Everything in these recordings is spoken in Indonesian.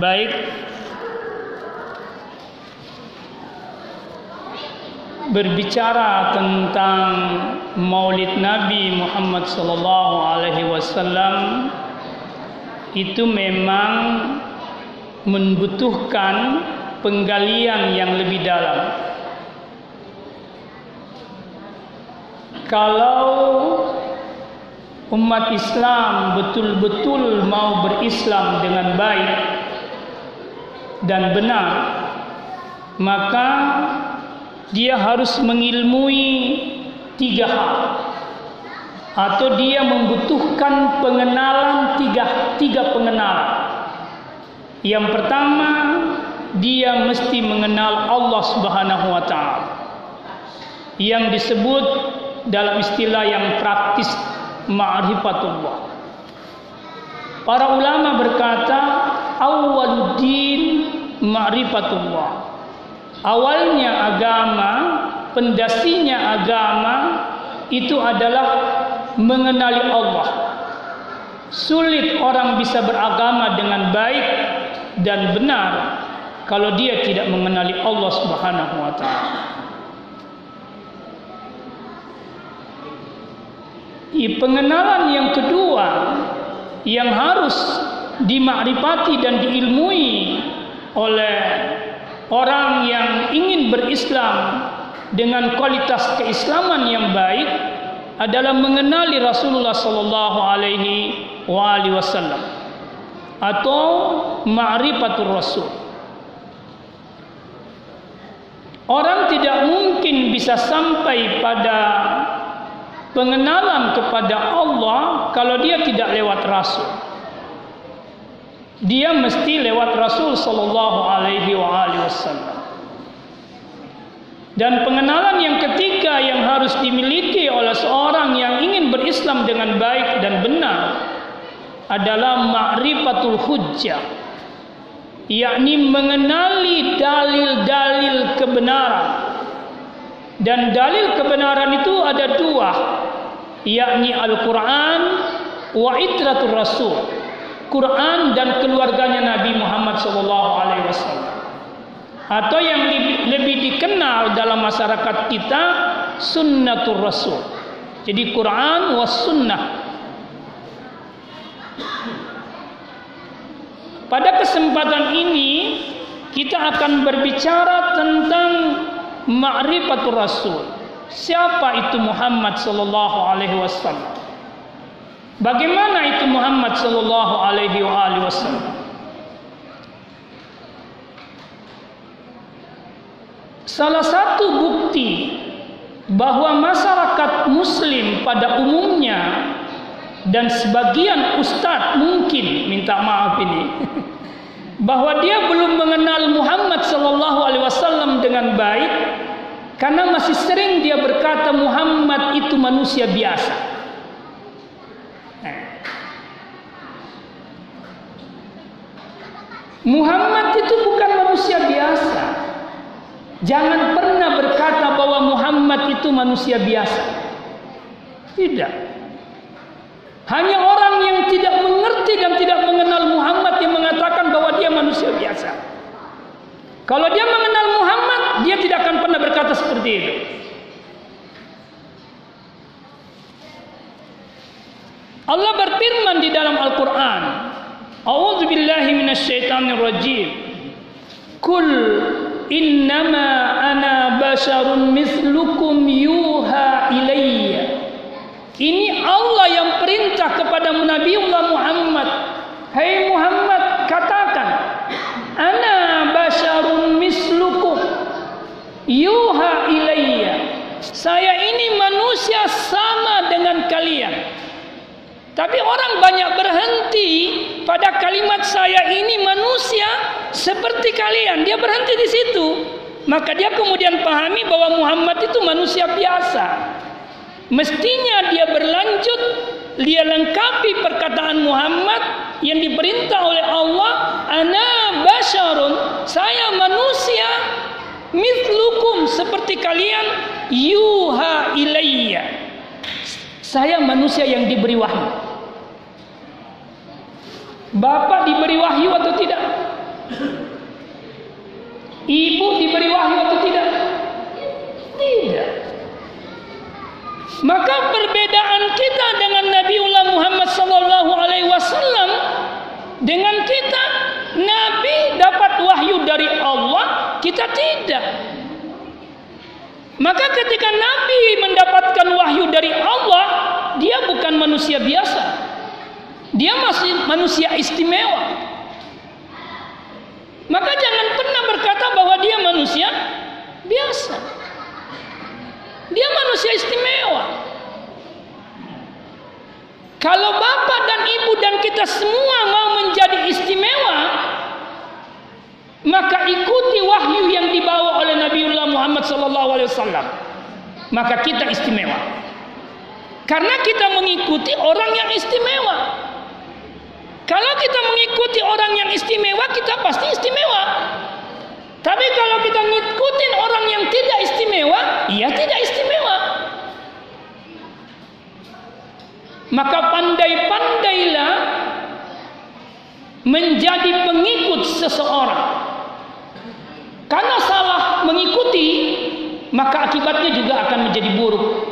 Baik. Berbicara tentang Maulid Nabi Muhammad sallallahu alaihi wasallam itu memang membutuhkan penggalian yang lebih dalam. Kalau umat Islam betul-betul mau berislam dengan baik dan benar, maka dia harus mengilmui tiga hal atau dia membutuhkan pengenalan tiga tiga pengenalan. Yang pertama, dia mesti mengenal Allah Subhanahu wa taala. Yang disebut dalam istilah yang praktis ma'rifatullah. Para ulama berkata, awwaluddin ma'rifatullah. Awalnya agama, pendasinya agama itu adalah mengenali Allah. Sulit orang bisa beragama dengan baik dan benar kalau dia tidak mengenali Allah Subhanahu wa taala. Pengenalan yang kedua yang harus dimakrifati dan diilmui oleh orang yang ingin berislam dengan kualitas keislaman yang baik adalah mengenali Rasulullah sallallahu alaihi wasallam atau ma'rifatul rasul. Orang tidak mungkin bisa sampai pada pengenalan kepada Allah kalau dia tidak lewat rasul. Dia mesti lewat Rasul sallallahu alaihi wasallam. Dan pengenalan yang ketiga yang harus dimiliki oleh seorang yang ingin berislam dengan baik dan benar adalah ma'rifatul hujjah yakni mengenali dalil-dalil kebenaran dan dalil kebenaran itu ada dua yakni Al-Quran wa itratul rasul Quran dan keluarganya Nabi Muhammad wasallam. Atau yang lebih dikenal dalam masyarakat kita sunnatul rasul. Jadi Quran was sunnah. Pada kesempatan ini kita akan berbicara tentang ma'rifatul rasul. Siapa itu Muhammad sallallahu alaihi wasallam bagaimana itu Muhammad sallallahu alaihi wasallam Salah satu bukti bahwa masyarakat muslim pada umumnya dan sebagian ustadz mungkin minta maaf ini bahwa dia belum mengenal Muhammad sallallahu alaihi wasallam dengan baik karena masih sering dia berkata Muhammad itu manusia biasa. Muhammad itu bukan manusia biasa. Jangan pernah berkata bahwa Muhammad itu manusia biasa. Tidak. Hanya orang yang tidak mengerti dan tidak mengenal Muhammad yang mengatakan bahwa dia manusia biasa. Kalau dia mengenal Muhammad, dia tidak akan pernah berkata seperti itu. Allah berfirman di dalam Al-Quran, A'udzu billahi minasyaitonir rajim. Kul innama ana basharun mislukum yuha ilayya. Ini Allah yang perintah kepada Nabiullah Muhammad. Hai Muhammad, katakan, ana basharun mislukum yuha ilayya. Saya ini manusia sama dengan kalian. Tapi orang banyak berhenti pada kalimat saya ini manusia seperti kalian. Dia berhenti di situ. Maka dia kemudian pahami bahwa Muhammad itu manusia biasa. Mestinya dia berlanjut, dia lengkapi perkataan Muhammad yang diperintah oleh Allah, ana basyarun, saya manusia mithlukum seperti kalian yuha ilayya. Saya manusia yang diberi wahyu. Bapak diberi wahyu atau tidak? Ibu diberi wahyu atau tidak? Tidak. Maka perbedaan kita dengan Nabiullah Muhammad sallallahu alaihi wasallam dengan kita Nabi dapat wahyu dari Allah, kita tidak. Maka ketika Nabi mendapatkan wahyu dari Allah, dia bukan manusia biasa. Dia masih manusia istimewa. Maka jangan pernah berkata bahwa dia manusia biasa. Dia manusia istimewa. Kalau bapak dan ibu dan kita semua mau menjadi istimewa, maka ikuti wahyu yang dibawa oleh Nabiullah Muhammad wasallam. Maka kita istimewa. Karena kita mengikuti orang yang istimewa. Kalau kita mengikuti orang yang istimewa, kita pasti istimewa. Tapi kalau kita ngikutin orang yang tidak istimewa, ia tidak istimewa. Maka pandai-pandailah menjadi pengikut seseorang. Karena salah mengikuti, maka akibatnya juga akan menjadi buruk.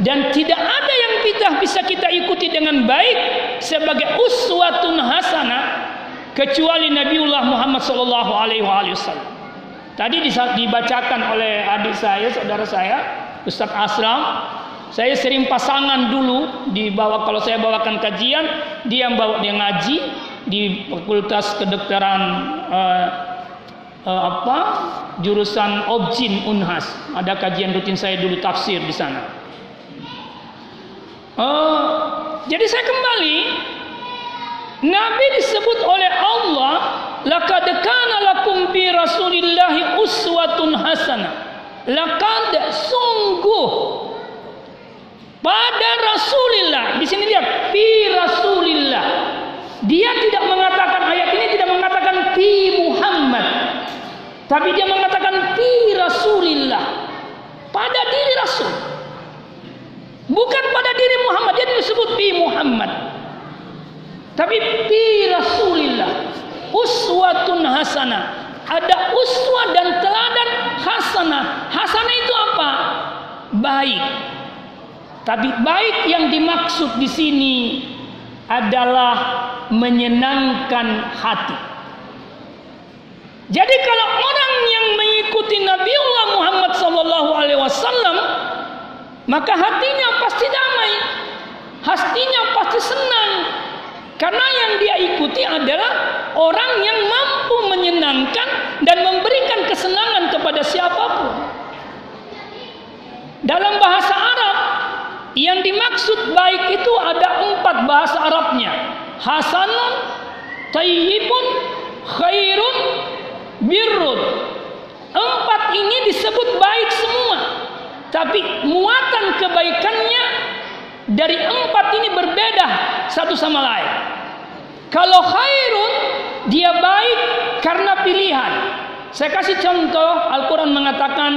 Dan tidak ada yang kita bisa kita ikuti dengan baik sebagai uswatun hasanah kecuali Nabiullah Muhammad sallallahu alaihi wasallam. Tadi dibacakan oleh adik saya, saudara saya, Ustaz Aslam, saya sering pasangan dulu dibawa kalau saya bawakan kajian, dia yang bawa dia ngaji di Fakultas Kedokteran uh, uh, apa? jurusan Objin Unhas. Ada kajian rutin saya dulu tafsir di sana. Uh, jadi saya kembali Nabi disebut oleh Allah laqad kana lakum bi rasulillahi uswatun hasanah. Laqad sungguh pada Rasulillah. Di sini lihat bi Rasulillah. Dia tidak mengatakan ayat ini tidak mengatakan fi Muhammad. Tapi dia mengatakan fi Rasulillah. Pada diri Rasul. Bukan pada diri Muhammad, dia disebut fi Muhammad. Tapi fi Rasulillah uswatun hasanah. Ada uswah dan teladan hasanah. Hasanah itu apa? Baik. Tapi baik yang dimaksud di sini adalah menyenangkan hati. Jadi kalau orang yang mengikuti Nabiullah Muhammad wasallam maka hatinya pasti damai. Hatinya pasti senang. Karena yang dia ikuti adalah orang yang mampu menyenangkan dan memberikan kesenangan kepada siapa pun. Dalam bahasa Arab, yang dimaksud baik itu ada empat bahasa Arabnya. Hasanun, tayyibun, khairun, birrun. Empat ini disebut baik semua. Tapi muatan kebaikannya dari empat ini berbeda satu sama lain. Kalau khairun dia baik karena pilihan. Saya kasih contoh Al-Quran mengatakan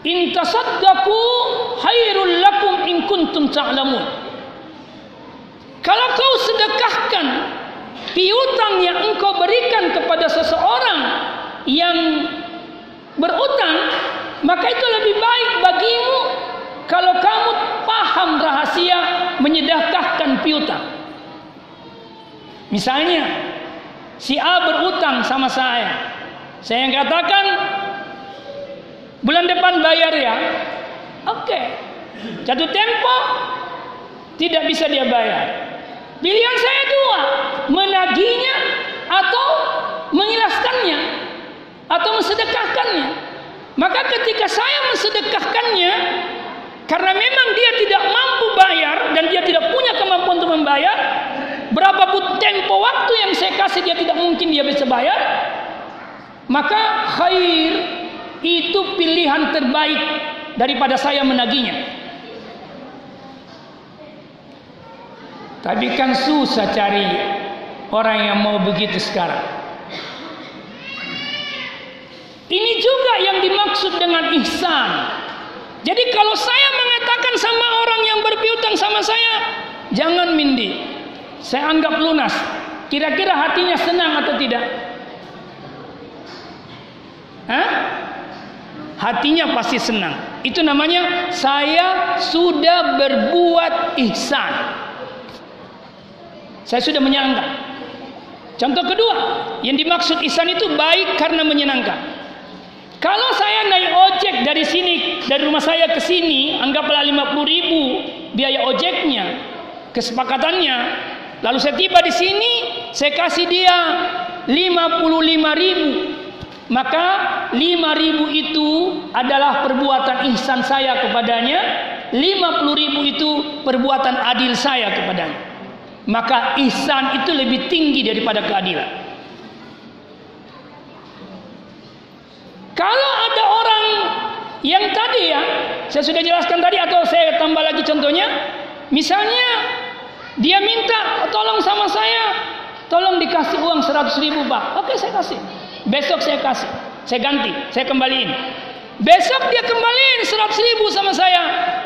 In tasaddaqu khairul lakum in kuntum ta'lamun. Kalau kau sedekahkan piutang yang engkau berikan kepada seseorang yang berutang, maka itu lebih baik bagimu kalau kamu paham rahasia menyedekahkan piutang. Misalnya, si A berutang sama saya. Saya yang katakan, bulan depan bayar ya. Oke. Jatuh tempo, tidak bisa dia bayar. Pilihan saya dua, menagihnya atau mengilaskannya atau mensedekahkannya. Maka ketika saya mensedekahkannya, karena memang dia tidak mampu bayar dan dia tidak punya kemampuan untuk membayar, berapapun tempo waktu yang saya kasih dia tidak mungkin dia bisa bayar, maka khair itu pilihan terbaik daripada saya menagihnya. Tapi kan susah cari orang yang mau begitu sekarang. Ini juga yang dimaksud dengan ihsan. Jadi kalau saya mengatakan sama orang yang berpiutang sama saya, jangan mindi. Saya anggap lunas. Kira-kira hatinya senang atau tidak? Hah? Hatinya pasti senang. Itu namanya saya sudah berbuat ihsan. Saya sudah menyangka. Contoh kedua, yang dimaksud ihsan itu baik karena menyenangkan. Kalau saya naik ojek dari sini, dari rumah saya ke sini, anggaplah 50 ribu biaya ojeknya, kesepakatannya. Lalu saya tiba di sini, saya kasih dia 55 ribu. Maka 5 ribu itu adalah perbuatan ihsan saya kepadanya. 50 ribu itu perbuatan adil saya kepadanya. Maka ihsan itu lebih tinggi daripada keadilan. Kalau ada orang yang tadi ya, saya sudah jelaskan tadi atau saya tambah lagi contohnya, misalnya dia minta tolong sama saya, tolong dikasih uang 100 ribu pak, oke saya kasih, besok saya kasih, saya ganti, saya kembaliin. Besok dia kembaliin 100 ribu sama saya,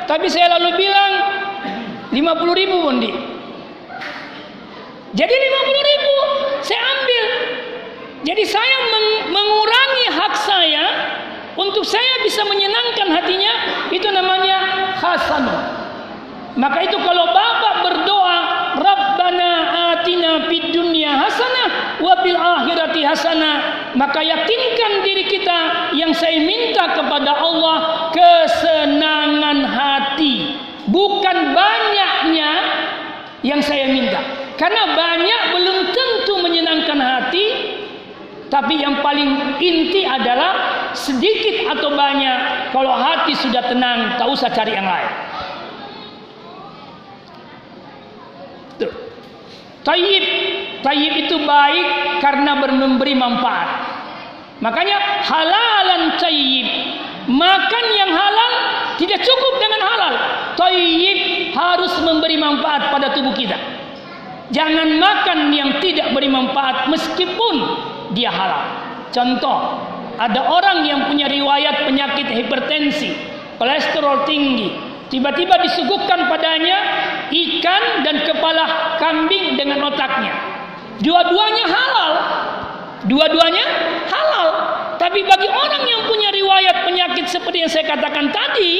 tapi saya lalu bilang 50 ribu Bondi, jadi 50 ribu saya ambil. Jadi saya mengurangi hak saya untuk saya bisa menyenangkan hatinya itu namanya hasan. Maka itu kalau bapak berdoa Rabbana atina fid dunya hasanah wa fil akhirati hasanah maka yakinkan diri kita yang saya minta kepada Allah kesenangan hati bukan banyaknya yang saya minta. Karena banyak belum tentu menyenangkan hati, tapi yang paling inti adalah sedikit atau banyak. Kalau hati sudah tenang, tak usah cari yang lain. Tayyib, tayyib itu baik karena memberi manfaat. Makanya halalan tayyib, makan yang halal tidak cukup dengan halal. Tayyib harus memberi manfaat pada tubuh kita. Jangan makan yang tidak beri manfaat meskipun dia halal. Contoh, ada orang yang punya riwayat penyakit hipertensi, kolesterol tinggi, tiba-tiba disuguhkan padanya ikan dan kepala kambing dengan otaknya. Dua-duanya halal. Dua-duanya halal. Tapi bagi orang yang punya riwayat penyakit seperti yang saya katakan tadi,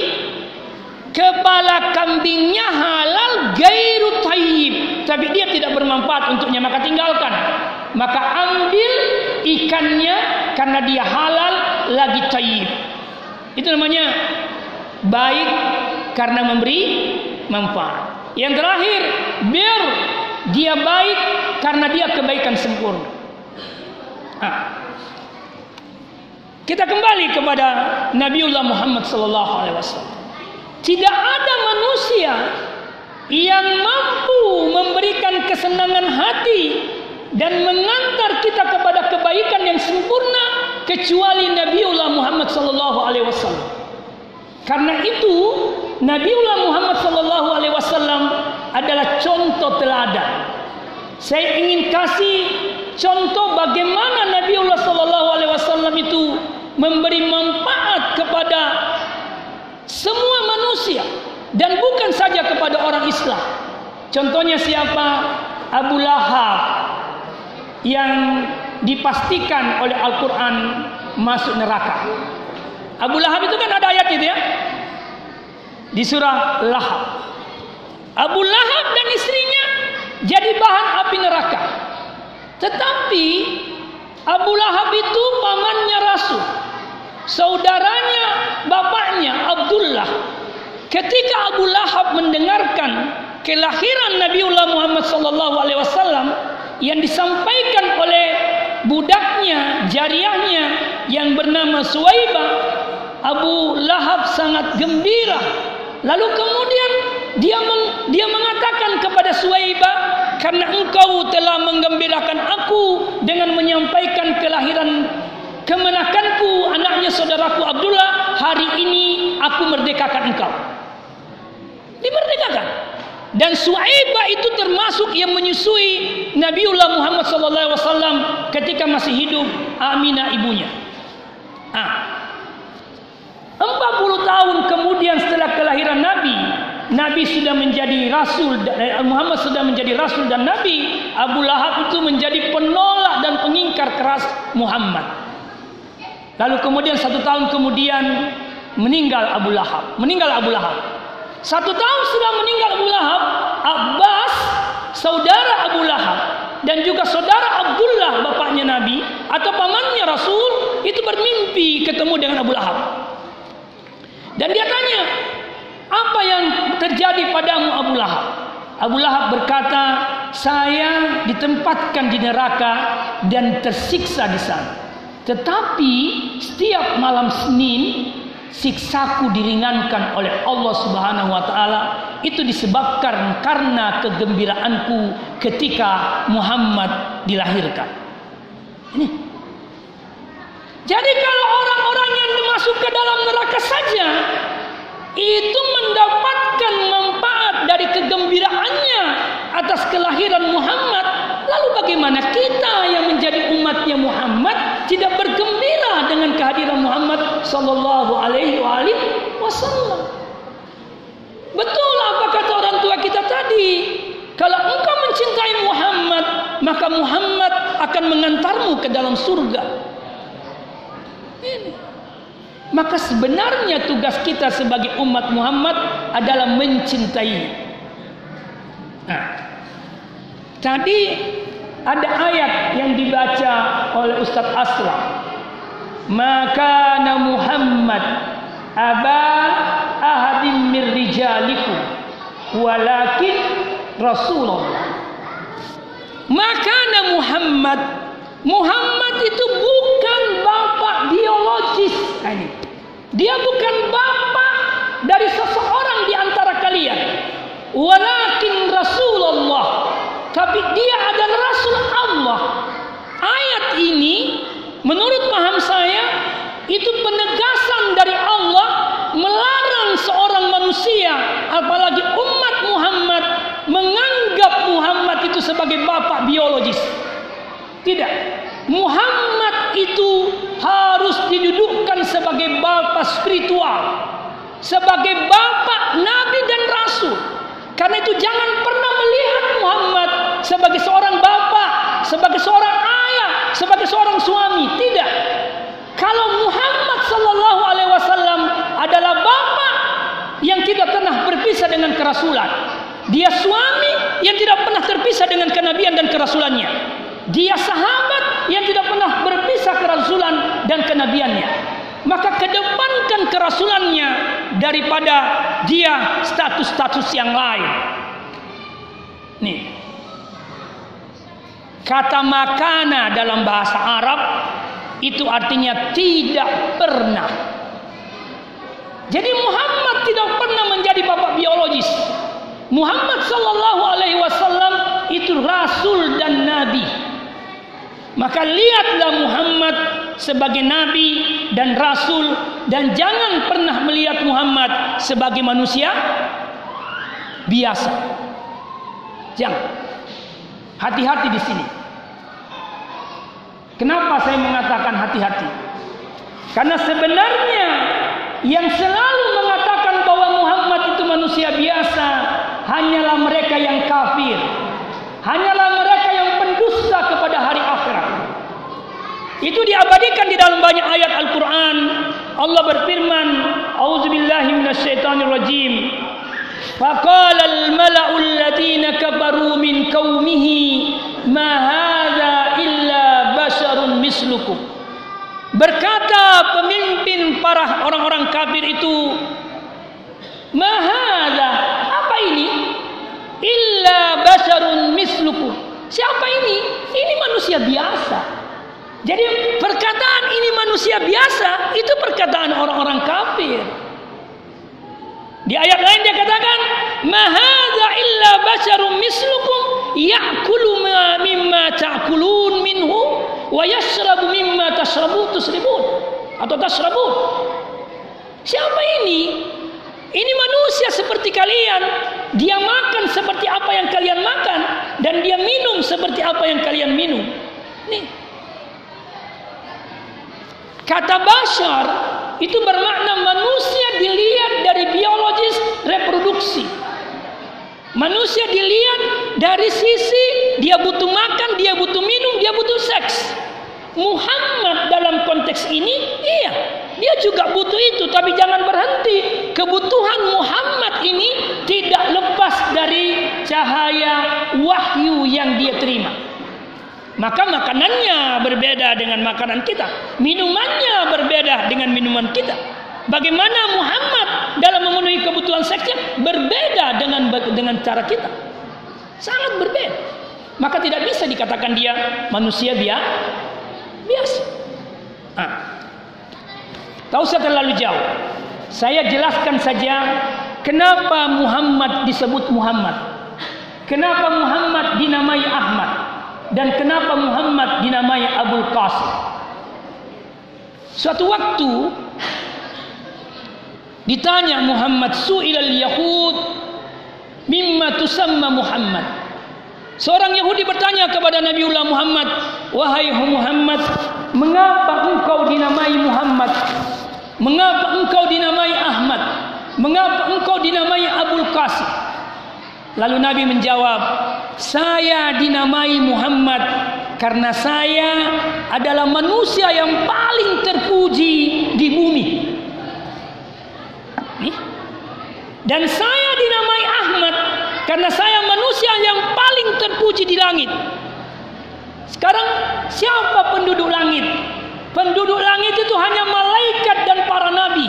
kepala kambingnya halal gairu tayyib tapi dia tidak bermanfaat untuknya maka tinggalkan maka ambil ikannya karena dia halal lagi tayyib. Itu namanya baik karena memberi manfaat. Yang terakhir bir dia baik karena dia kebaikan sempurna. Nah, kita kembali kepada Nabiullah Muhammad sallallahu alaihi wasallam. Tidak ada manusia yang mampu memberikan kesenangan hati dan mengantar kita kepada kebaikan yang sempurna kecuali Nabiullah Muhammad sallallahu alaihi wasallam. Karena itu Nabiullah Muhammad sallallahu alaihi wasallam adalah contoh teladan. Saya ingin kasih contoh bagaimana Nabiullah sallallahu alaihi wasallam itu memberi manfaat kepada semua manusia dan bukan saja kepada orang Islam. Contohnya siapa? Abu Lahab yang dipastikan oleh Al-Quran masuk neraka. Abu Lahab itu kan ada ayat itu ya. Di surah Lahab. Abu Lahab dan istrinya jadi bahan api neraka. Tetapi Abu Lahab itu pamannya Rasul. Saudaranya, bapaknya Abdullah. Ketika Abu Lahab mendengarkan kelahiran Nabiullah Muhammad wasallam yang disampaikan oleh budaknya, jariahnya yang bernama Suwaibah, Abu Lahab sangat gembira. Lalu kemudian dia meng, dia mengatakan kepada Suwaibah, karena engkau telah menggembirakan aku dengan menyampaikan kelahiran kemenakanku anaknya saudaraku Abdullah hari ini aku merdekakan engkau dimerdekakan dan Suaibah itu termasuk yang menyusui Nabiullah Muhammad SAW ketika masih hidup Aminah ibunya ah. 40 tahun kemudian setelah kelahiran Nabi Nabi sudah menjadi rasul eh, Muhammad sudah menjadi rasul dan Nabi Abu Lahab itu menjadi penolak dan pengingkar keras Muhammad Lalu kemudian satu tahun kemudian meninggal Abu Lahab. Meninggal Abu Lahab. Satu tahun sudah meninggal Abu Lahab, Abbas, saudara Abu Lahab, dan juga saudara Abdullah bapaknya Nabi atau pamannya Rasul itu bermimpi ketemu dengan Abu Lahab. Dan dia tanya, apa yang terjadi padamu Abu Lahab? Abu Lahab berkata, saya ditempatkan di neraka dan tersiksa di sana. Tetapi setiap malam Senin siksaku diringankan oleh Allah Subhanahu wa taala itu disebabkan karena kegembiraanku ketika Muhammad dilahirkan. Ini. Jadi kalau orang-orang yang masuk ke dalam neraka saja itu mendapatkan manfaat dari kegembiraannya atas kelahiran Muhammad. Lalu bagaimana kita yang menjadi umatnya Muhammad tidak bergembira dengan kehadiran Muhammad sallallahu alaihi wasallam? Betul apa kata orang tua kita tadi? Kalau engkau mencintai Muhammad, maka Muhammad akan mengantarmu ke dalam surga. Ini. Maka sebenarnya tugas kita sebagai umat Muhammad adalah mencintai. Nah, tadi ada ayat yang dibaca oleh Ustaz Aslam. Maka Muhammad aba ahadim min rijalikum walakin Rasulullah. Maka Muhammad Muhammad itu bukan bapak biologis. Nah, ini. Dia bukan bapak dari seseorang di antara kalian. Walakin Rasulullah. Tapi dia adalah Rasul Allah. Ayat ini menurut paham saya itu penegasan dari Allah melarang seorang manusia apalagi umat Muhammad menganggap Muhammad itu sebagai bapak biologis. Tidak. Muhammad itu harus didudukkan sebagai bapak spiritual, sebagai bapak nabi dan rasul. Karena itu jangan pernah melihat Muhammad sebagai seorang bapak, sebagai seorang ayah, sebagai seorang suami. Tidak. Kalau Muhammad sallallahu alaihi wasallam adalah bapak yang tidak pernah berpisah dengan kerasulan. Dia suami yang tidak pernah terpisah dengan kenabian dan kerasulannya. Dia sahabat yang tidak pernah berpisah kerasulan dan kenabiannya. Maka kedepankan kerasulannya daripada dia status-status yang lain. Nih. Kata makana dalam bahasa Arab itu artinya tidak pernah. Jadi Muhammad tidak pernah menjadi bapak biologis. Muhammad sallallahu alaihi wasallam itu rasul dan nabi. Maka lihatlah Muhammad sebagai nabi dan rasul dan jangan pernah melihat Muhammad sebagai manusia biasa. Jangan. Hati-hati di sini. Kenapa saya mengatakan hati-hati? Karena sebenarnya yang selalu mengatakan bahwa Muhammad itu manusia biasa hanyalah mereka yang kafir. Hanyalah mereka yang pendusta kepada hari. Itu diabadikan di dalam banyak ayat Al-Quran. Allah berfirman, A'udzubillahi minasyaitonir rajim. فقال الملأ الذين كفروا من قومه ما هذا إلا بشر مثلكم Berkata pemimpin para orang-orang kafir itu, Mahada, apa ini? Illa basharun mislukum. Siapa ini? Ini manusia biasa. Jadi perkataan ini manusia biasa itu perkataan orang-orang kafir. Di ayat lain dia katakan, "Mahadza illa basharun mislukum ya'kulu mimma ta'kulun minhu wa yashrabu mimma tashrabu tusribun." Atau tashrabun. Siapa ini? Ini manusia seperti kalian. Dia makan seperti apa yang kalian makan dan dia minum seperti apa yang kalian minum. Nih. Kata bashar itu bermakna manusia dilihat dari biologis reproduksi. Manusia dilihat dari sisi dia butuh makan, dia butuh minum, dia butuh seks. Muhammad dalam konteks ini iya, dia juga butuh itu tapi jangan berhenti. Kebutuhan Muhammad ini tidak lepas dari cahaya wahyu yang dia terima. Maka makanannya berbeda dengan makanan kita, minumannya berbeda dengan minuman kita. Bagaimana Muhammad dalam memenuhi kebutuhan seksnya berbeda dengan dengan cara kita. Sangat berbeda. Maka tidak bisa dikatakan dia manusia biasa. Nah, tak usah terlalu jauh. Saya jelaskan saja kenapa Muhammad disebut Muhammad. Kenapa Muhammad dinamai Ahmad dan kenapa Muhammad dinamai Abul Qasim. Suatu waktu ditanya Muhammad su'ilal yahud mimma tusamma Muhammad. Seorang Yahudi bertanya kepada Nabiullah Muhammad, "Wahai Muhammad, mengapa engkau dinamai Muhammad? Mengapa engkau dinamai Ahmad? Mengapa engkau dinamai Abul Qasim?" Lalu Nabi menjawab, "Saya dinamai Muhammad karena saya adalah manusia yang paling terpuji di bumi." Dan saya dinamai Ahmad karena saya manusia yang paling terpuji di langit. Sekarang siapa penduduk langit? Penduduk langit itu hanya malaikat dan para nabi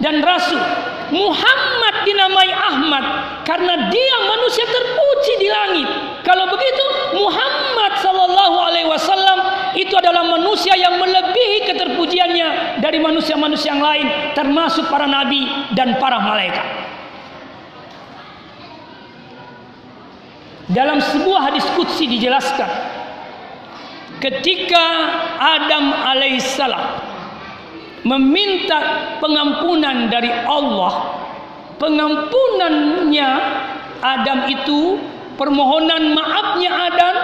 dan rasul. Muhammad dinamai Ahmad karena dia manusia terpuji di langit. Kalau begitu Muhammad sallallahu alaihi wasallam itu adalah manusia yang melebihi keterpujiannya dari manusia-manusia yang lain termasuk para nabi dan para malaikat. Dalam sebuah hadis qudsi dijelaskan ketika Adam alaihissalam meminta pengampunan dari Allah. Pengampunannya Adam itu permohonan maafnya Adam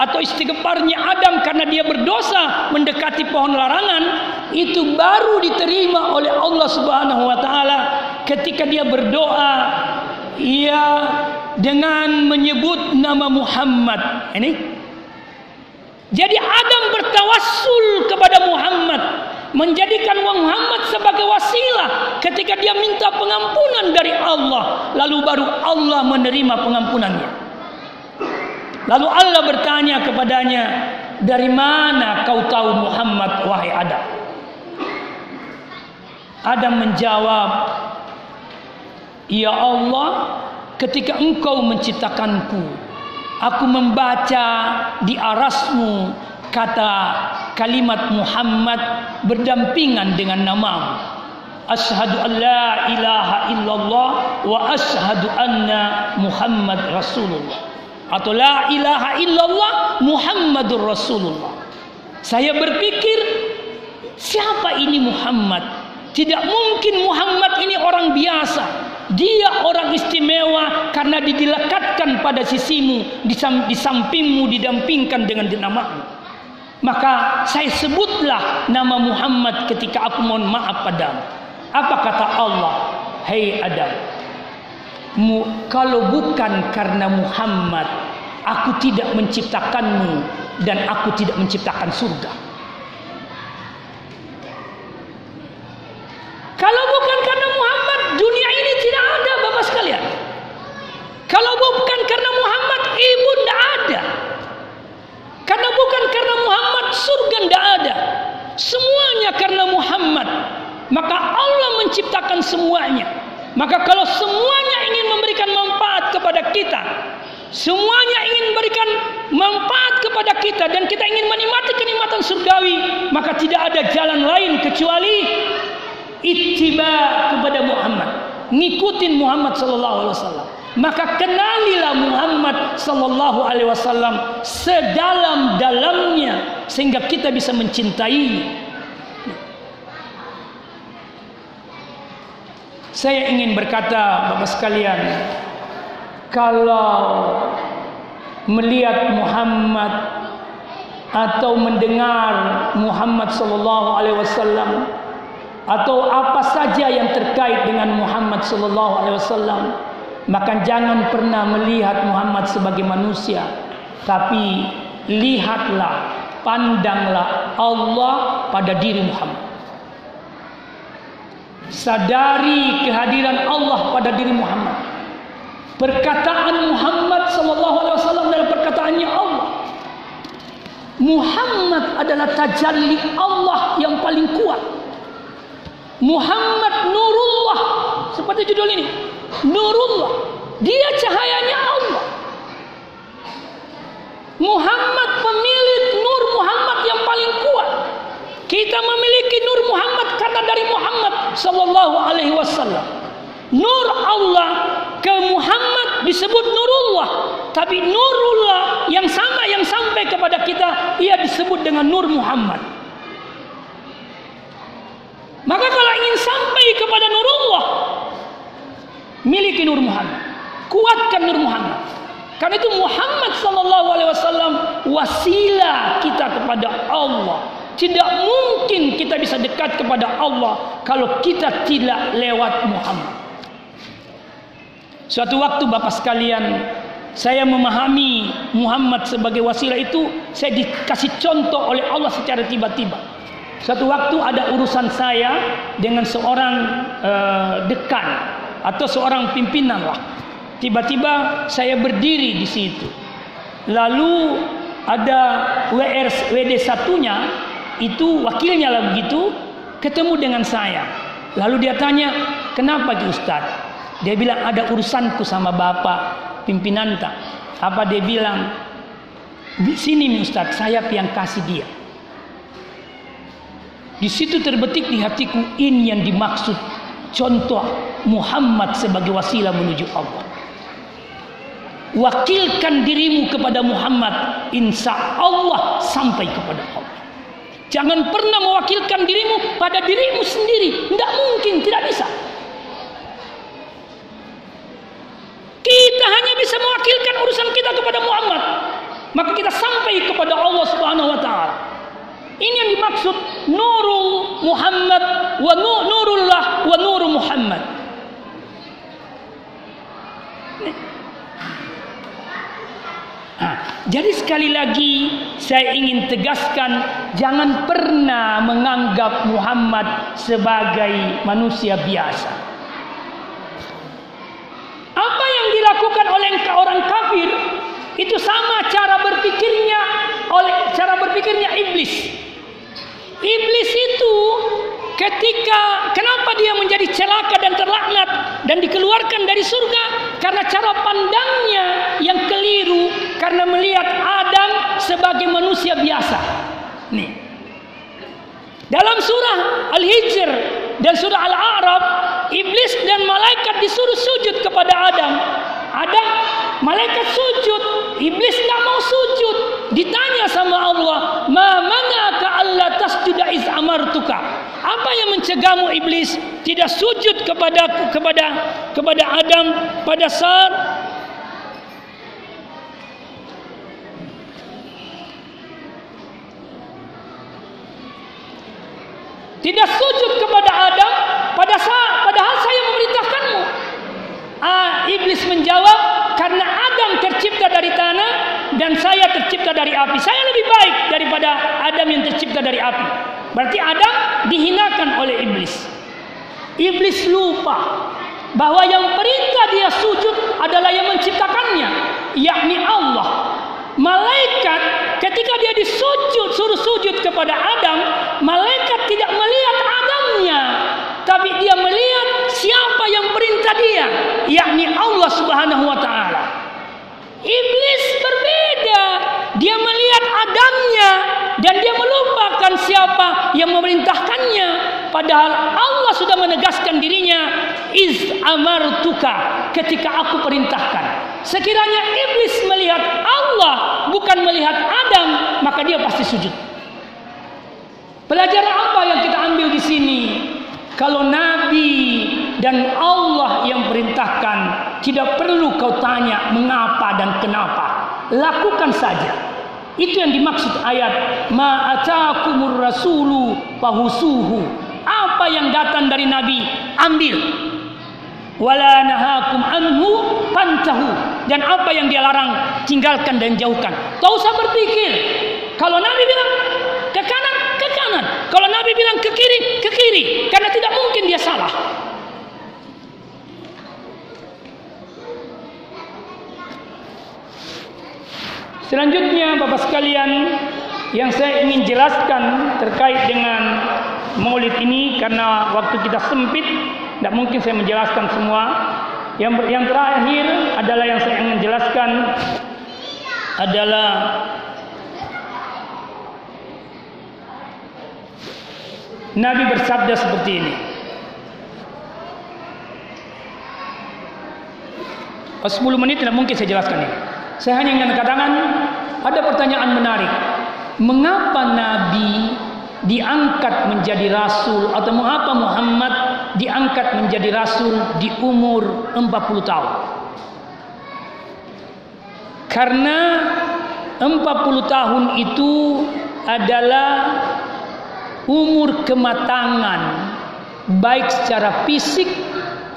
atau istighfarnya Adam karena dia berdosa mendekati pohon larangan itu baru diterima oleh Allah Subhanahu wa taala ketika dia berdoa ia dengan menyebut nama Muhammad. Ini. Jadi Adam bertawassul kepada Muhammad menjadikan Muhammad sebagai wasilah ketika dia minta pengampunan dari Allah. Lalu baru Allah menerima pengampunannya. Lalu Allah bertanya kepadanya dari mana kau tahu Muhammad wahai Adam? Adam menjawab Ya Allah ketika engkau menciptakanku aku membaca di arasmu kata kalimat Muhammad berdampingan dengan nama Ashhadu an la ilaha illallah wa ashhadu anna Muhammad Rasulullah. Atau la ilaha illallah Muhammadur Rasulullah. Saya berpikir siapa ini Muhammad? Tidak mungkin Muhammad ini orang biasa. Dia orang istimewa karena didilekatkan pada sisimu di sampingmu didampingkan dengan namamu maka saya sebutlah nama Muhammad ketika aku mohon maaf padamu. Apa kata Allah? Hei Adam, mu, kalau bukan karena Muhammad, aku tidak menciptakanmu dan aku tidak menciptakan surga. Kalau bukan karena Muhammad, dunia ini tidak ada, Bapak sekalian. Kalau bukan karena Muhammad, ibu tidak ada. Karena bukan karena Muhammad surga tidak ada. Semuanya karena Muhammad. Maka Allah menciptakan semuanya. Maka kalau semuanya ingin memberikan manfaat kepada kita, semuanya ingin memberikan manfaat kepada kita dan kita ingin menikmati kenikmatan surgawi, maka tidak ada jalan lain kecuali ittiba kepada Muhammad. Ngikutin Muhammad sallallahu alaihi wasallam maka kenalilah Muhammad sallallahu alaihi wasallam sedalam-dalamnya sehingga kita bisa mencintai. Saya ingin berkata Bapak sekalian kalau melihat Muhammad atau mendengar Muhammad sallallahu alaihi wasallam atau apa saja yang terkait dengan Muhammad sallallahu alaihi wasallam maka jangan pernah melihat Muhammad sebagai manusia tapi lihatlah pandanglah Allah pada diri Muhammad sadari kehadiran Allah pada diri Muhammad perkataan Muhammad sallallahu alaihi wasallam adalah perkataannya Allah Muhammad adalah tajalli Allah yang paling kuat. Muhammad Nurullah seperti judul ini. Nurullah. Dia cahayanya Allah. Muhammad pemilik Nur Muhammad yang paling kuat. Kita memiliki Nur Muhammad karena dari Muhammad sallallahu alaihi wasallam. Nur Allah ke Muhammad disebut Nurullah, tapi Nurullah yang sama yang sampai kepada kita ia disebut dengan Nur Muhammad. Maka kalau ingin sampai kepada Nurullah, miliki Nur Muhammad, kuatkan Nur Muhammad. Karena itu Muhammad sallallahu alaihi wasallam wasilah kita kepada Allah. Tidak mungkin kita bisa dekat kepada Allah kalau kita tidak lewat Muhammad. Suatu waktu Bapak sekalian, saya memahami Muhammad sebagai wasilah itu saya dikasih contoh oleh Allah secara tiba-tiba. Suatu waktu ada urusan saya dengan seorang uh, dekan atau seorang pimpinan lah. Tiba-tiba saya berdiri di situ. Lalu ada WR WD satunya itu wakilnya lah begitu ketemu dengan saya. Lalu dia tanya, "Kenapa Ki Ustaz?" Dia bilang, "Ada urusanku sama Bapak pimpinan tak." Apa dia bilang? Di sini Ustaz, saya yang kasih dia. Di situ terbetik di hatiku ini yang dimaksud contoh Muhammad sebagai wasilah menuju Allah. Wakilkan dirimu kepada Muhammad, insya Allah sampai kepada Allah. Jangan pernah mewakilkan dirimu pada dirimu sendiri. Tidak mungkin, tidak bisa. Kita hanya bisa mewakilkan urusan kita kepada Muhammad. Maka kita sampai kepada Allah Subhanahu wa taala. Ini yang dimaksud nurul Muhammad wa nurullah wa nuru Muhammad. Jadi sekali lagi saya ingin tegaskan jangan pernah menganggap Muhammad sebagai manusia biasa. Apa yang dilakukan oleh orang kafir itu sama cara berpikirnya oleh cara berpikirnya iblis. Iblis itu ketika kenapa dia menjadi celaka dan terlaknat dan dikeluarkan dari surga karena cara pandangnya yang keliru karena melihat Adam sebagai manusia biasa. Nih. Dalam surah Al-Hijr dan surah Al-A'raf, iblis dan malaikat disuruh sujud kepada Adam. Adam, malaikat sujud, iblis tidak mau sujud. Ditanya sama Allah, "Ma manaka alla tasjuda iz amartuka?" Apa yang mencegahmu iblis tidak sujud kepada kepada kepada Adam pada saat Tidak sujud kepada Adam pada saat padahal saya memerintahkanmu. Ah, iblis menjawab karena Adam tercipta dari tanah dan saya tercipta dari api. Saya lebih baik daripada Adam yang tercipta dari api. Berarti Adam dihinakan oleh iblis. Iblis lupa bahwa yang perintah dia sujud adalah yang menciptakannya, yakni Allah. Malaikat ketika dia disujud suruh sujud kepada Adam, malaikat tidak melihat Adamnya, tapi dia melihat siapa yang perintah dia, yakni Allah Subhanahu wa taala. Iblis berbeda. Dia melihat Adamnya dan dia melupakan siapa yang memerintahkannya. Padahal Allah sudah menegaskan dirinya, "Iz amartuka" ketika aku perintahkan. Sekiranya iblis melihat Allah bukan melihat Adam, maka dia pasti sujud. Pelajaran apa yang kita ambil di sini? Kalau Nabi dan Allah yang perintahkan, tidak perlu kau tanya mengapa dan kenapa. Lakukan saja. Itu yang dimaksud ayat ma'atakumur rasulu fahusuhu. Apa yang datang dari Nabi, ambil wala nahakum anhu pantahu dan apa yang dia larang tinggalkan dan jauhkan. Tak usah berpikir. Kalau Nabi bilang ke kanan ke kanan. Kalau Nabi bilang ke kiri ke kiri. Karena tidak mungkin dia salah. Selanjutnya Bapak sekalian yang saya ingin jelaskan terkait dengan maulid ini karena waktu kita sempit tidak mungkin saya menjelaskan semua yang yang terakhir adalah yang saya ingin jelaskan adalah Nabi bersabda seperti ini Oh, 10 menit tidak mungkin saya jelaskan ini. Saya hanya ingin katakan ada pertanyaan menarik. Mengapa Nabi diangkat menjadi rasul atau mengapa Muhammad diangkat menjadi rasul di umur 40 tahun? Karena 40 tahun itu adalah umur kematangan baik secara fisik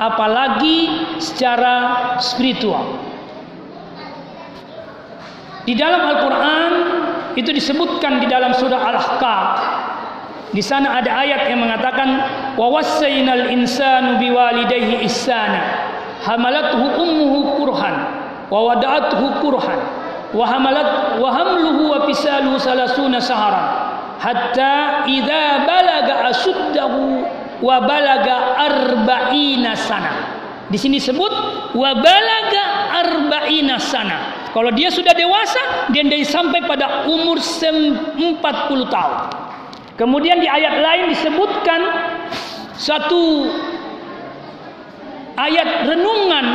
apalagi secara spiritual. Di dalam Al-Quran itu disebutkan di dalam surah Al-Ahqaf. Di sana ada ayat yang mengatakan wa wassaynal insanu biwalidayhi ihsana hamalathu ummuhu kurhan wa wada'athu kurhan wa hamalat wa hamluhu wa fisaluhu salasuna saharan hatta idza balaga asuddahu wa balaga arba'ina sana. Di sini sebut wa balaga arba'ina sana. Kalau dia sudah dewasa, dia sampai pada umur 40 tahun. Kemudian di ayat lain disebutkan satu ayat renungan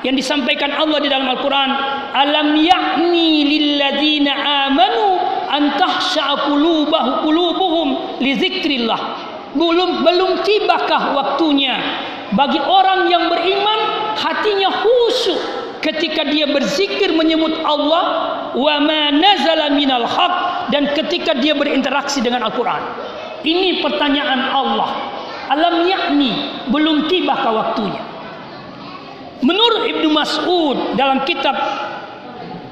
yang disampaikan Allah di dalam Al-Quran. Alam yakni lilladzina amanu an tahsha'a qulubuhum li zikrillah. Belum belum tibakah waktunya bagi orang yang beriman hatinya khusyuk ketika dia berzikir menyebut Allah wa ma nazala minal haq dan ketika dia berinteraksi dengan Al-Qur'an. Ini pertanyaan Allah. Alam yakni belum tibakah waktunya? Menurut Ibnu Mas'ud dalam kitab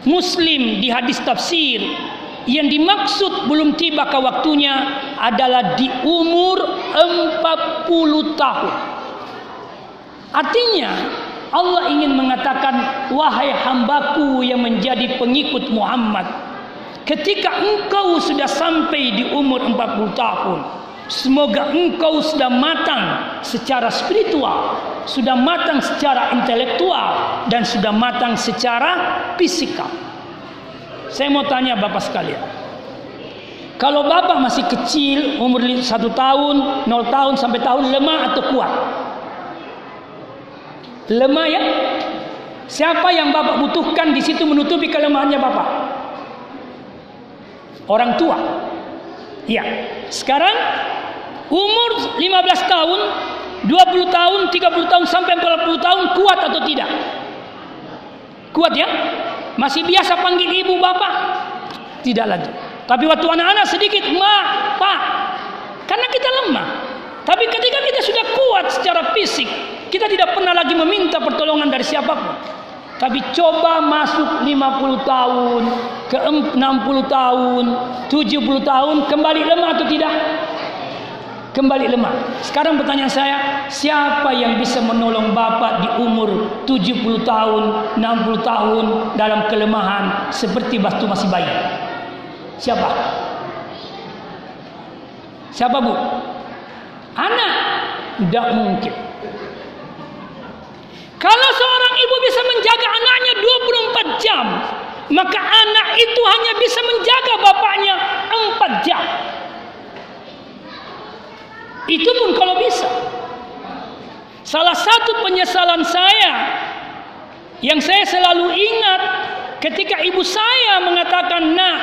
Muslim di hadis tafsir yang dimaksud belum tiba ke waktunya adalah di umur 40 tahun. Artinya Allah ingin mengatakan wahai hambaku yang menjadi pengikut Muhammad ketika engkau sudah sampai di umur 40 tahun semoga engkau sudah matang secara spiritual sudah matang secara intelektual dan sudah matang secara fisikal saya mau tanya bapak sekalian. Kalau bapak masih kecil, umur satu tahun, nol tahun sampai tahun, lemah atau kuat? Lemah ya? Siapa yang bapak butuhkan di situ menutupi kelemahannya bapak? Orang tua. Ya. Sekarang umur 15 tahun, 20 tahun, 30 tahun sampai 40 tahun kuat atau tidak? Kuat ya? Masih biasa panggil ibu bapak? Tidak lagi. Tapi waktu anak-anak sedikit, ma, pak. Karena kita lemah. Tapi ketika kita sudah kuat secara fisik, kita tidak pernah lagi meminta pertolongan dari siapa pun. Tapi coba masuk 50 tahun, ke 60 tahun, 70 tahun, kembali lemah atau tidak? kembali lemah. Sekarang pertanyaan saya, siapa yang bisa menolong bapak di umur 70 tahun, 60 tahun dalam kelemahan seperti batu masih bayi? Siapa? Siapa bu? Anak? Tidak mungkin. Kalau seorang ibu bisa menjaga anaknya 24 jam, maka anak itu hanya bisa menjaga bapaknya 4 jam. Itu pun kalau bisa. Salah satu penyesalan saya yang saya selalu ingat ketika ibu saya mengatakan, "Nak,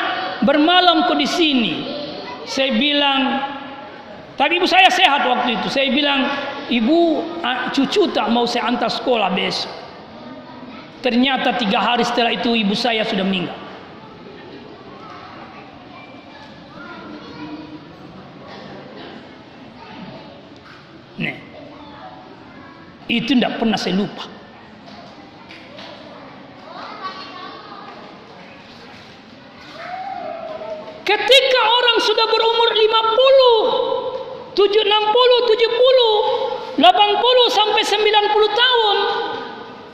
bermalam kau di sini." Saya bilang, tapi ibu saya sehat waktu itu. Saya bilang, "Ibu, cucu tak mau saya antar sekolah besok." Ternyata tiga hari setelah itu ibu saya sudah meninggal. Nih. Itu tidak pernah saya lupa. Ketika orang sudah berumur 50, 7, 60, 70, 80 sampai 90 tahun,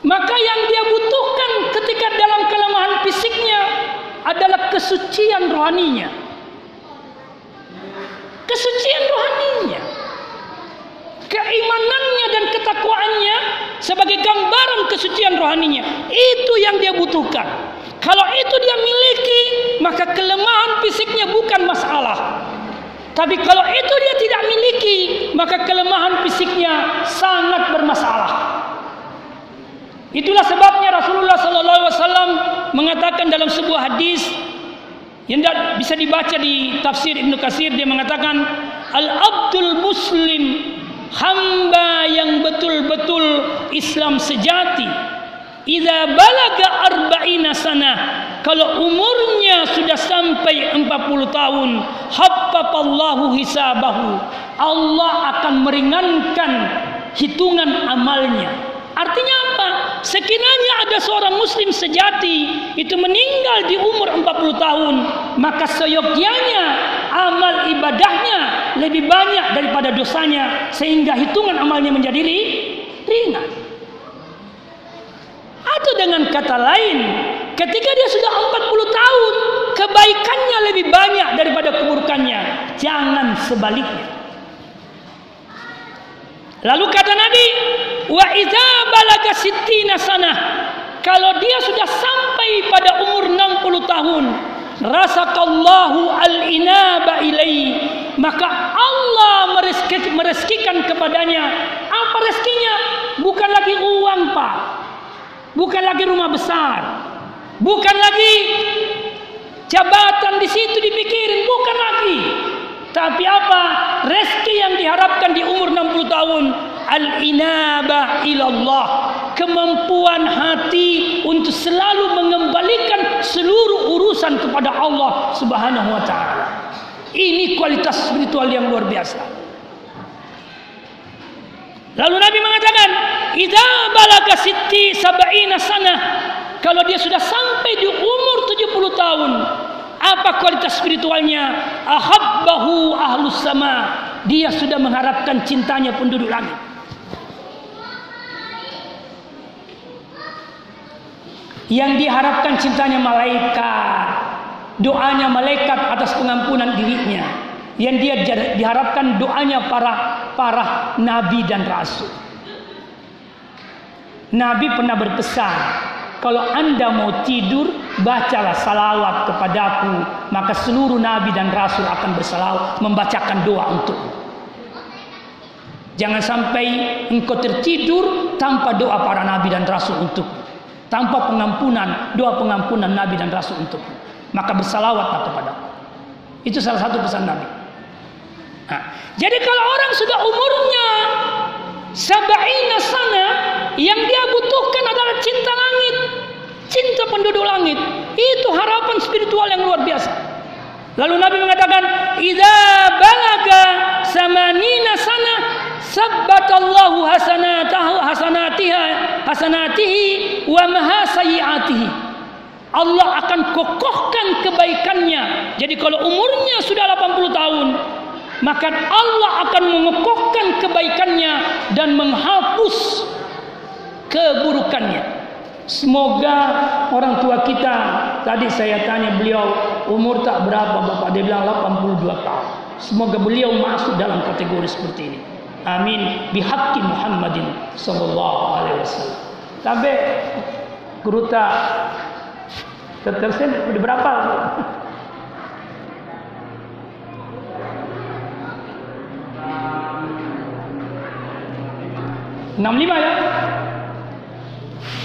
maka yang dia butuhkan ketika dalam kelemahan fisiknya adalah kesucian rohaninya. Kesucian rohaninya. Keimanannya dan ketakwaannya sebagai gambaran kesucian rohaninya. Itu yang dia butuhkan. Kalau itu dia miliki, maka kelemahan fisiknya bukan masalah. Tapi kalau itu dia tidak miliki, maka kelemahan fisiknya sangat bermasalah. Itulah sebabnya Rasulullah sallallahu alaihi wasallam mengatakan dalam sebuah hadis yang bisa dibaca di tafsir Ibnu Katsir dia mengatakan al-abdul muslim hamba yang betul-betul Islam sejati idza balaga arba'ina sana kalau umurnya sudah sampai 40 tahun haffafallahu hisabahu. Allah akan meringankan hitungan amalnya. Artinya apa? Sekiranya ada seorang muslim sejati itu meninggal di umur 40 tahun maka seyogyanya amal ibadahnya lebih banyak daripada dosanya sehingga hitungan amalnya menjadi ringan. Atau dengan kata lain, ketika dia sudah 40 tahun, kebaikannya lebih banyak daripada keburukannya. Jangan sebaliknya. Lalu kata Nabi, wa idza balaga sittina. Kalau dia sudah sampai pada umur 60 tahun, rasakallahu al-inaba ilai maka Allah mereskikan kepadanya apa rezekinya bukan lagi uang Pak bukan lagi rumah besar, bukan lagi jabatan di situ dipikirin, bukan lagi. Tapi apa? Rezeki yang diharapkan di umur 60 tahun al-inabah ilallah kemampuan hati untuk selalu mengembalikan seluruh urusan kepada Allah Subhanahu wa taala. Ini kualitas spiritual yang luar biasa. Lalu Nabi mengatakan, "Idza balaga sitti sab'ina sana." Kalau dia sudah sampai di umur 70 tahun, apa kualitas spiritualnya? Ahabbahu ahlus sama. Dia sudah mengharapkan cintanya penduduk langit. Yang diharapkan cintanya malaikat, doanya malaikat atas pengampunan dirinya yang dia diharapkan doanya para para nabi dan rasul. Nabi pernah berpesan, kalau anda mau tidur, bacalah salawat kepadaku, maka seluruh nabi dan rasul akan bersalawat, membacakan doa untukmu. Jangan sampai engkau tertidur tanpa doa para nabi dan rasul untukmu. Tanpa pengampunan, doa pengampunan nabi dan rasul untukmu. Maka bersalawatlah kepadaku. Itu salah satu pesan Nabi. Nah, jadi kalau orang sudah umurnya sabaina sana, yang dia butuhkan adalah cinta langit, cinta penduduk langit. Itu harapan spiritual yang luar biasa. Lalu Nabi mengatakan, "Idza balaga samanina sana, sabbatallahu hasanatahu hasanatiha hasanatihi wa mahasayiatihi." Allah akan kokohkan kebaikannya. Jadi kalau umurnya sudah 80 tahun, maka Allah akan mengokohkan kebaikannya dan menghapus keburukannya. Semoga orang tua kita tadi saya tanya beliau umur tak berapa Bapak dia bilang 82 tahun. Semoga beliau masuk dalam kategori seperti ini. Amin bihaqqi Muhammadin sallallahu alaihi wasallam. Sampai keruta tersen berapa? 65 ya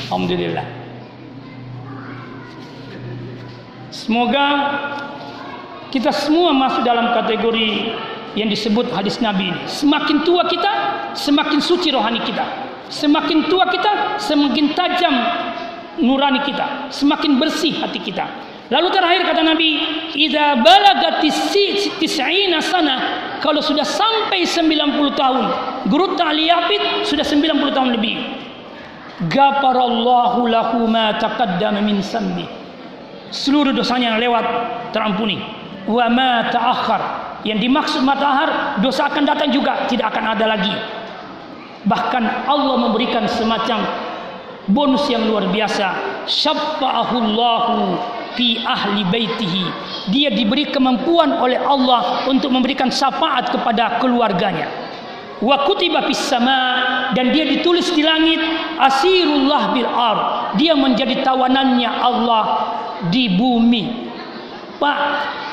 Alhamdulillah Semoga kita semua masuk dalam kategori yang disebut hadis Nabi. Semakin tua kita, semakin suci rohani kita. Semakin tua kita, semakin tajam nurani kita. Semakin bersih hati kita. Lalu terakhir kata Nabi, "Idza balagati tis'ina sana," kalau sudah sampai 90 tahun, guru ta'liyafid sudah 90 tahun lebih. Ghafarallahu lahu ma taqaddama min sambi. Seluruh dosanya yang lewat terampuni. Wa ma ta'akhkhar. Yang dimaksud matahar, dosa akan datang juga, tidak akan ada lagi. Bahkan Allah memberikan semacam bonus yang luar biasa. Syaffa'ahullahu fi ahli baitihi. Dia diberi kemampuan oleh Allah untuk memberikan syafaat kepada keluarganya. Wa kutiba fis sama dan dia ditulis di langit asirullah bil ar. Dia menjadi tawanannya Allah di bumi. Pak,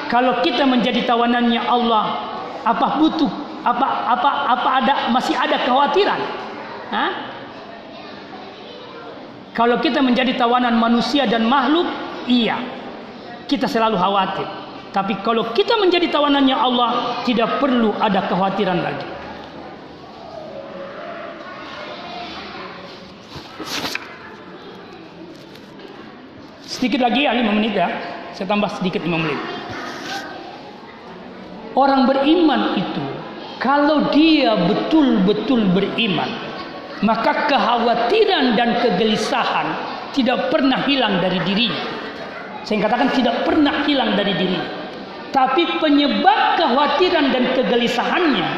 kalau kita menjadi tawanannya Allah, apa butuh? Apa apa apa ada masih ada kekhawatiran? Hah? Kalau kita menjadi tawanan manusia dan makhluk, iya. Kita selalu khawatir. Tapi kalau kita menjadi tawanannya Allah, tidak perlu ada kekhawatiran lagi. Sedikit lagi ya 5 menit ya. Saya tambah sedikit 5 menit. Orang beriman itu kalau dia betul-betul beriman, maka kekhawatiran dan kegelisahan tidak pernah hilang dari dirinya. Saya katakan tidak pernah hilang dari diri. Tapi penyebab kekhawatiran dan kegelisahannya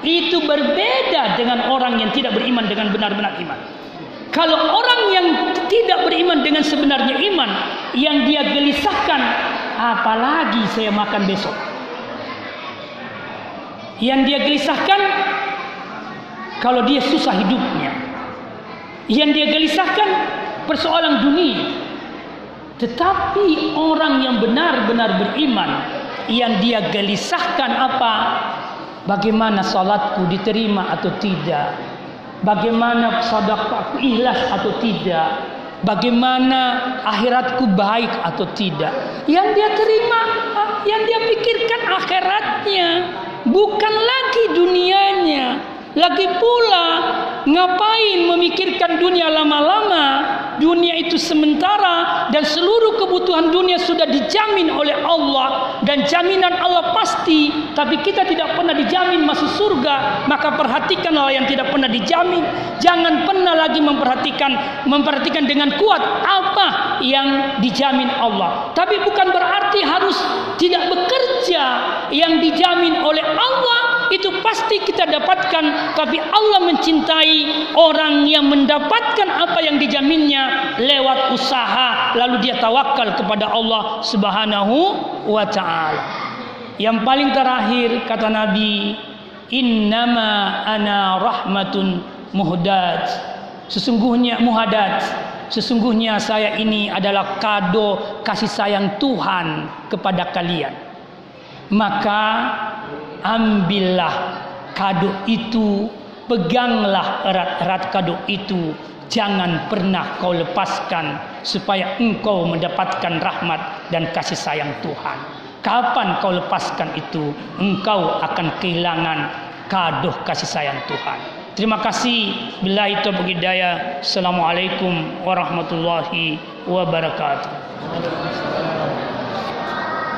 itu berbeda dengan orang yang tidak beriman dengan benar-benar iman. Kalau orang yang tidak beriman dengan sebenarnya iman, yang dia gelisahkan, apalagi saya makan besok. Yang dia gelisahkan, kalau dia susah hidupnya. Yang dia gelisahkan, persoalan dunia. Tetapi orang yang benar-benar beriman, yang dia gelisahkan apa? Bagaimana salatku diterima atau tidak? Bagaimana sedekahku ikhlas atau tidak? Bagaimana akhiratku baik atau tidak? Yang dia terima, yang dia pikirkan akhiratnya, bukan lagi dunianya. Lagi pula ngapain memikirkan dunia lama-lama? Itu sementara dan seluruh kebutuhan dunia sudah dijamin oleh Allah dan jaminan Allah pasti, tapi kita tidak pernah dijamin masuk surga. Maka perhatikanlah yang tidak pernah dijamin. Jangan pernah lagi memperhatikan memperhatikan dengan kuat apa yang dijamin Allah. Tapi bukan berarti harus tidak bekerja yang dijamin oleh Allah itu pasti kita dapatkan tapi Allah mencintai orang yang mendapatkan apa yang dijaminnya lewat usaha lalu dia tawakal kepada Allah Subhanahu wa taala. Yang paling terakhir kata Nabi, "Innama ana rahmatun muhdat." Sesungguhnya muhadat, sesungguhnya saya ini adalah kado kasih sayang Tuhan kepada kalian. Maka ambillah kado itu, peganglah erat-erat kado itu, jangan pernah kau lepaskan supaya engkau mendapatkan rahmat dan kasih sayang Tuhan. Kapan kau lepaskan itu, engkau akan kehilangan kado kasih sayang Tuhan. Terima kasih. Bila itu begidaya. Assalamualaikum warahmatullahi wabarakatuh.